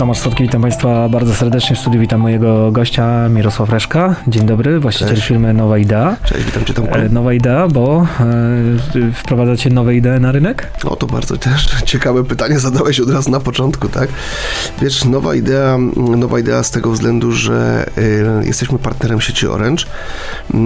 Tomasz Sotki, witam Państwa bardzo serdecznie w studiu. Witam mojego gościa Mirosław Reszka. Dzień dobry, właściciel Cześć. firmy Nowa Idea. Cześć, witam Cię Tomku. E, Nowa Idea, bo e, wprowadzacie nowe idee na rynek? O, to bardzo też ciekawe pytanie zadałeś od razu na początku, tak? Wiesz, nowa idea, nowa idea z tego względu, że y, jesteśmy partnerem sieci Orange. Y,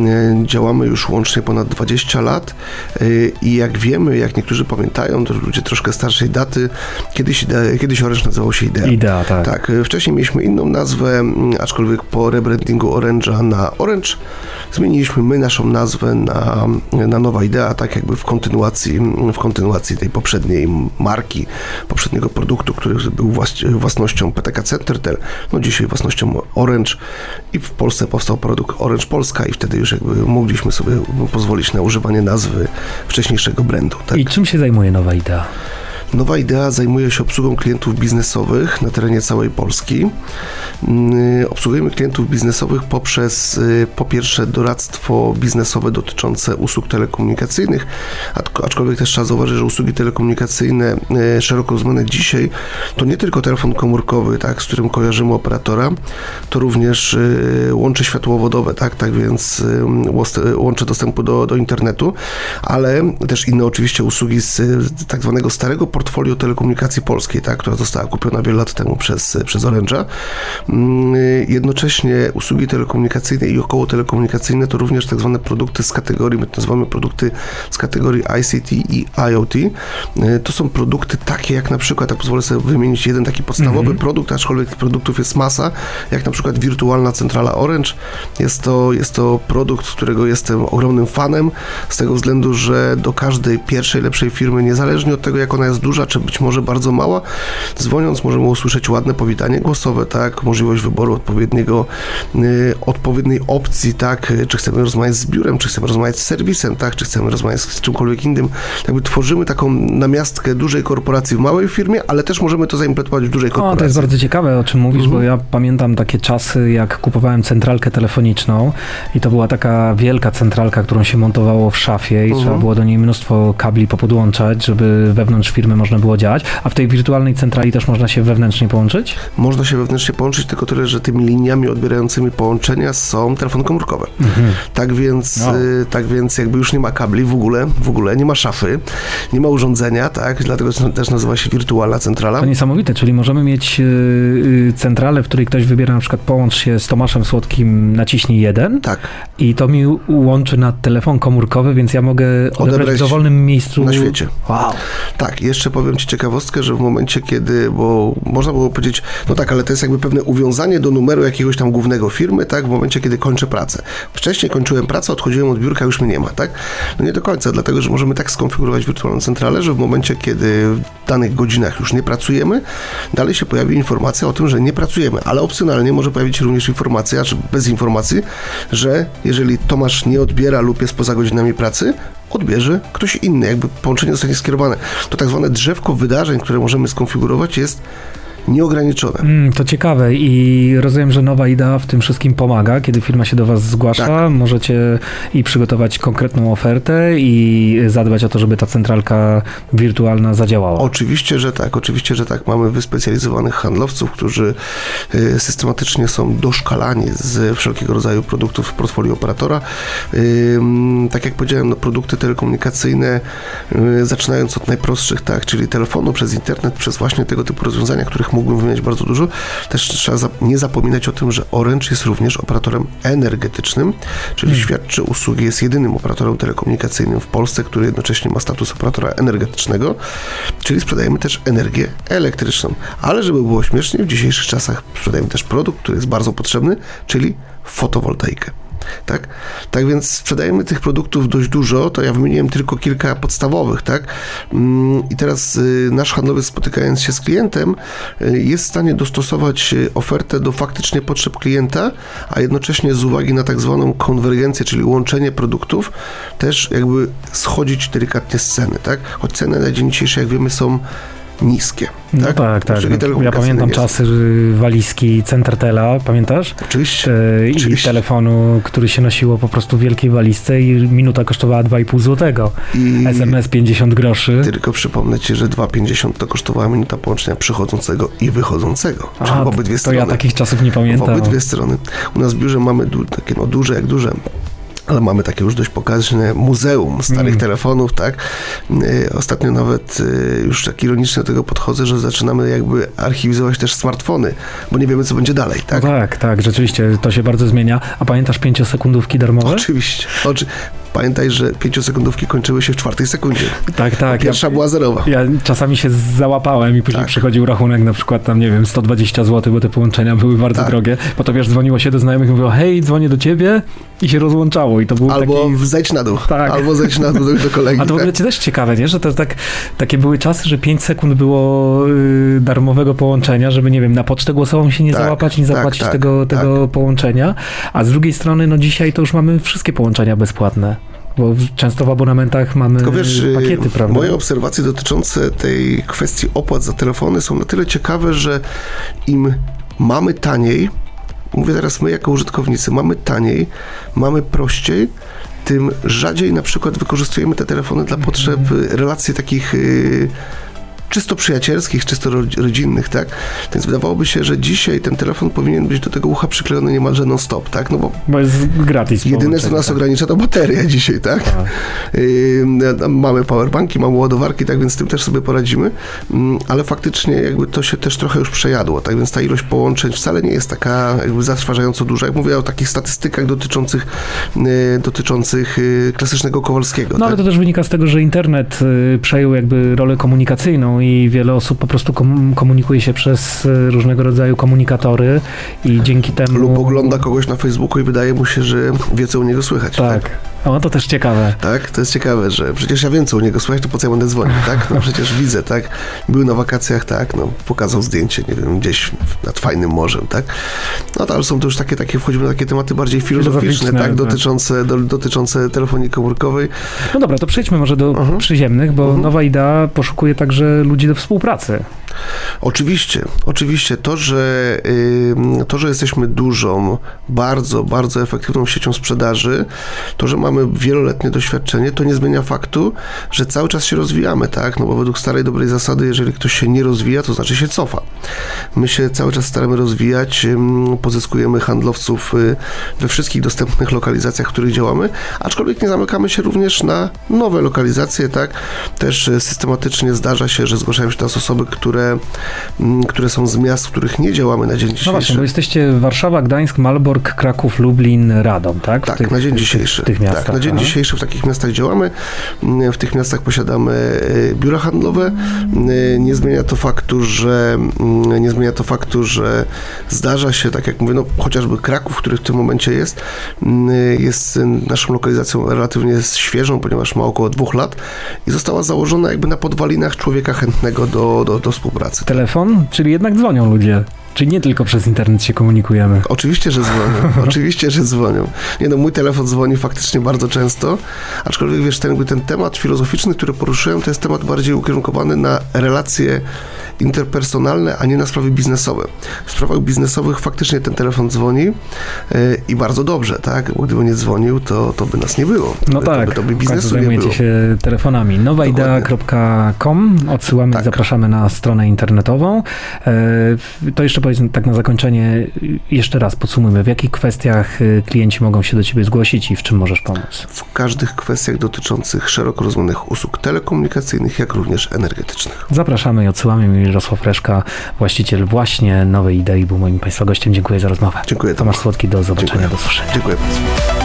działamy już łącznie ponad 20 lat y, i jak wiemy, jak niektórzy pamiętają, to ludzie troszkę starszej daty, kiedyś, idea, kiedyś Orange nazywał się Idea. Idea, tak. Tak, y, wcześniej mieliśmy inną nazwę, aczkolwiek po rebrandingu Orange'a na Orange zmieniliśmy my naszą nazwę na, na Nowa Idea, tak jakby w kontynuacji, w kontynuacji tej poprzedniej marki, poprzedniego produktu, który był włas- własnością PTK Centertel, no dzisiaj własnością Orange i w Polsce powstał produkt Orange Polska i wtedy już jakby mogliśmy sobie pozwolić na używanie nazwy wcześniejszego brandu. Tak? I czym się zajmuje Nowa Idea? Nowa idea zajmuje się obsługą klientów biznesowych na terenie całej Polski. Yy, Obsługujemy klientów biznesowych poprzez yy, po pierwsze doradztwo biznesowe dotyczące usług telekomunikacyjnych, acz- aczkolwiek też trzeba zauważyć, że usługi telekomunikacyjne yy, szeroko rozumiane dzisiaj to nie tylko telefon komórkowy, tak, z którym kojarzymy operatora, to również yy, łącze światłowodowe, tak, tak więc łącze dostępu do, do internetu, ale też inne oczywiście usługi z y, tak zwanego starego portfolio telekomunikacji polskiej, tak, która została kupiona wiele lat temu przez, przez Orange'a. Mm, Jednocześnie usługi telekomunikacyjne i około telekomunikacyjne to również tak zwane produkty z kategorii, my to nazywamy produkty z kategorii ICT i IoT. Y, To są produkty takie jak na przykład, tak pozwolę sobie wymienić jeden taki podstawowy produkt, aczkolwiek tych produktów jest masa, jak na przykład wirtualna centrala Orange. Jest to, jest to produkt, którego jestem ogromnym fanem, z tego względu, że do każdej pierwszej, lepszej firmy, niezależnie od tego, jak ona jest duża, czy być może bardzo mała, dzwoniąc możemy usłyszeć ładne powitanie głosowe, tak, możliwość wyboru odpowiedniego, y, odpowiedniej opcji, tak, czy chcemy rozmawiać z biurem, czy chcemy rozmawiać z serwisem, tak, czy chcemy rozmawiać z czymkolwiek innym. Jakby tworzymy taką namiastkę dużej korporacji w małej firmie, ale też możemy to zaimplementować w dużej O, korporacji. to jest bardzo ciekawe, o czym mówisz, bo ja pamiętam takie czasy, jak kupowałem centralkę telefoniczną i to była taka wielka centralka, którą się montowało w szafie i trzeba było do niej mnóstwo kabli popodłączać, żeby wewnątrz firmy można było działać. A w tej wirtualnej centrali też można się wewnętrznie połączyć? Można się wewnętrznie połączyć, tylko tyle, że tymi liniami odbierającymi połączenia są telefony komórkowe. Tak więc, No. y, tak więc jakby już nie ma kabli w ogóle, w ogóle nie ma szafy, nie ma urządzenia, tak, dlatego też nazywa się wirtualna centrala. To niesamowite, czyli możemy mieć y, y, centralę, w której ktoś wybiera na przykład połącz się z Tomaszem Słodkim, naciśnij jeden Tak, i to mi łączy na telefon komórkowy, więc ja mogę odebrać, Odebrać w dowolnym miejscu. na świecie. Wow. tak. Jeszcze powiem Ci ciekawostkę, że w momencie, kiedy, bo można było powiedzieć, no tak, ale to jest jakby pewne uwiązanie do numeru jakiegoś tam głównego firmy, tak, w momencie, kiedy kończę pracę. Wcześniej kończyłem pracę, odchodziłem od biurka, już mnie nie ma, tak? No nie do końca, dlatego, że możemy tak skonfigurować wirtualną centralę, że w momencie, kiedy w danych godzinach już nie pracujemy, dalej się pojawi informacja o tym, że nie pracujemy, ale opcjonalnie może pojawić się również informacja, czy bez informacji, że jeżeli Tomasz nie odbiera lub jest poza godzinami pracy, odbierze ktoś inny, jakby połączenie zostanie skierowane. To tak zwane drzewko wydarzeń, które możemy skonfigurować jest nieograniczone. Mm, to ciekawe i rozumiem, że nowa idea w tym wszystkim pomaga. Kiedy firma się do Was zgłasza, Tak. możecie i przygotować konkretną ofertę i zadbać o to, żeby ta centralka wirtualna zadziałała. Oczywiście, że tak, oczywiście, że tak. Mamy wyspecjalizowanych handlowców, którzy y, systematycznie są doszkalani z wszelkiego rodzaju produktów w portfolio operatora. Tak jak powiedziałem, no, produkty telekomunikacyjne, y, zaczynając od najprostszych, tak, czyli telefonu przez internet, przez właśnie tego typu rozwiązania, których mógłbym wymieniać bardzo dużo. Też trzeba nie zapominać o tym, że Orange jest również operatorem energetycznym, czyli świadczy usługi, jest jedynym operatorem telekomunikacyjnym w Polsce, który jednocześnie ma status operatora energetycznego, czyli sprzedajemy też energię elektryczną. Ale żeby było śmiesznie, w dzisiejszych czasach sprzedajemy też produkt, który jest bardzo potrzebny, czyli fotowoltaikę. Tak? tak więc sprzedajemy tych produktów dość dużo, to ja wymieniłem tylko kilka podstawowych, tak? Mm, I teraz y, nasz handlowiec spotykając się z klientem y, jest w stanie dostosować y, ofertę do faktycznie potrzeb klienta, a jednocześnie z uwagi na tak zwaną konwergencję, czyli łączenie produktów, też jakby schodzić delikatnie z ceny, tak? Choć ceny na dzień dzisiejszy, jak wiemy, są niskie. No tak, tak. tak. Ja pamiętam czasy walizki Centertela, pamiętasz? Oczywiście, e, I oczywiście. telefonu, który się nosiło po prostu w wielkiej walizce i minuta kosztowała 2,5 złotego. I SMS 50 groszy. Tylko przypomnę ci, że 2,50 to kosztowała minuta połączenia przychodzącego i wychodzącego. A, w obydwie to strony. ja takich czasów nie pamiętam. W obydwie strony. U nas w biurze mamy takie no, duże jak duże ale mamy takie już dość pokaźne muzeum starych mm. telefonów, tak? Y, ostatnio nawet y, już tak ironicznie do tego podchodzę, że zaczynamy jakby archiwizować też smartfony, bo nie wiemy, co będzie dalej, tak? No tak, tak, rzeczywiście to się bardzo zmienia. A pamiętasz pięciosekundówki darmowe? Oczywiście. Oczy... Pamiętaj, że pięciosekundówki kończyły się w czwartej sekundzie. Tak, tak. Pierwsza ja, była zerowa. Ja czasami się załapałem i później tak. przychodził rachunek na przykład tam, nie wiem, 120 zł, bo te połączenia były bardzo tak. drogie. Potem wiesz, dzwoniło się do znajomych i mówiło, hej, dzwonię do ciebie i się rozłączało i to był Albo taki... zejdź na dół. Tak. Albo zejdź na dół do, kolegi. A to w ogóle tak. też ciekawe, nie? Że to tak, takie były czasy, że 5 sekund było y, darmowego połączenia, żeby, nie wiem, na pocztę głosową się nie tak, załapać, nie tak, zapłacić tak, tego, tego połączenia. A z drugiej strony, no dzisiaj to już mamy wszystkie połączenia bezpłatne. Bo często w abonamentach mamy Tylko wiesz, y, pakiety, prawda? Moje obserwacje dotyczące tej kwestii opłat za telefony są na tyle ciekawe, że im mamy taniej, mówię teraz my jako użytkownicy, mamy taniej, mamy prościej, tym rzadziej na przykład wykorzystujemy te telefony dla potrzeb relacji takich y, czysto przyjacielskich, czysto rodzinnych, tak? Więc wydawałoby się, że dzisiaj ten telefon powinien być do tego ucha przyklejony niemalże non-stop, tak? No bo, bo jest gratis. Jedyne, co nas tak. ogranicza, to bateria dzisiaj, tak? tak. Yy, mamy powerbanki, mamy ładowarki, tak więc z tym też sobie poradzimy, yy, ale faktycznie jakby to się też trochę już przejadło, tak więc ta ilość połączeń wcale nie jest taka jakby zatrważająco duża. Jak mówię o takich statystykach dotyczących, yy, dotyczących y, klasycznego Kowalskiego. No tak? ale to też wynika z tego, że internet przejął jakby rolę komunikacyjną i wiele osób po prostu komunikuje się przez e, różnego rodzaju komunikatory i dzięki temu... Lub ogląda kogoś na Facebooku i wydaje mu się, że wie, co u niego słychać. Tak. tak? O, to też ciekawe. Tak, to jest ciekawe, że przecież ja wiem, co u niego słychać, to po co ja będę dzwonił, tak? No przecież widzę, tak? Był na wakacjach, tak? No, pokazał zdjęcie, nie wiem, gdzieś nad fajnym morzem, tak? No to ale są to już takie, takie wchodzimy na takie tematy bardziej filozoficzne, tak? tak? Dotyczące, do, dotyczące telefonii komórkowej. No dobra, to przejdźmy może do uh mhm. -huh. przyziemnych, bo uh mhm. -huh. nowa idea poszukuje także ludzi do współpracy. Oczywiście, oczywiście to, że to, że jesteśmy dużą, bardzo, bardzo efektywną siecią sprzedaży, to, że mamy wieloletnie doświadczenie, to nie zmienia faktu, że cały czas się rozwijamy, tak? No bo według starej dobrej zasady, jeżeli ktoś się nie rozwija, to znaczy się cofa. My się cały czas staramy rozwijać, pozyskujemy handlowców y, we wszystkich dostępnych lokalizacjach, w których działamy, aczkolwiek nie zamykamy się również na nowe lokalizacje, tak? Też y, systematycznie zdarza się, że zgłaszają się nas osoby, które Mm, które, są z miast, w których nie działamy na dzień dzisiejszy. No właśnie, bo jesteście Warszawa, Gdańsk, Malbork, Kraków, Lublin, Radom, tak? tak, tych, na dzień dzisiejszy. W tych miastach. Tak, na dzień aha. dzisiejszy w takich miastach działamy. W tych miastach posiadamy e, biura handlowe. Nie zmienia to faktu, że nie zmienia to faktu, że zdarza się, tak jak mówię, no chociażby Kraków, który w tym momencie jest, jest naszą lokalizacją relatywnie świeżą, ponieważ ma około dwóch lat i została założona jakby na podwalinach człowieka chętnego do, do, do współpracy współpracy. Telefon? Czyli jednak dzwonią ludzie. Czyli nie tylko przez internet się komunikujemy. Oczywiście, że dzwonią. Oczywiście, że dzwonią. Nie no, mój telefon dzwoni faktycznie bardzo często, aczkolwiek wiesz, ten, ten temat filozoficzny, który poruszyłem, to jest temat bardziej ukierunkowany na relacje interpersonalne, a nie na sprawy biznesowe. W sprawach biznesowych faktycznie ten telefon dzwoni yy, i bardzo dobrze, tak? Bo gdyby nie dzwonił, to, to by nas nie było. No to tak, by, to by biznesu nie było. się telefonami. nowaidea.com odsyłamy, tak. zapraszamy na stronę internetową. Yy, to jeszcze powiedzmy tak na zakończenie, jeszcze raz podsumujmy, w jakich kwestiach y, klienci mogą się do Ciebie zgłosić i w czym możesz pomóc? W każdych kwestiach dotyczących szeroko rozumianych usług telekomunikacyjnych, jak również energetycznych. Zapraszamy i odsyłamy. Mirosław Reszka, właściciel właśnie Nowej Idei, był moim Państwa gościem. Dziękuję za rozmowę. Dziękuję. Tomasz Słodki, do zobaczenia, Dziękuję. do słyszenia. Dziękuję bardzo.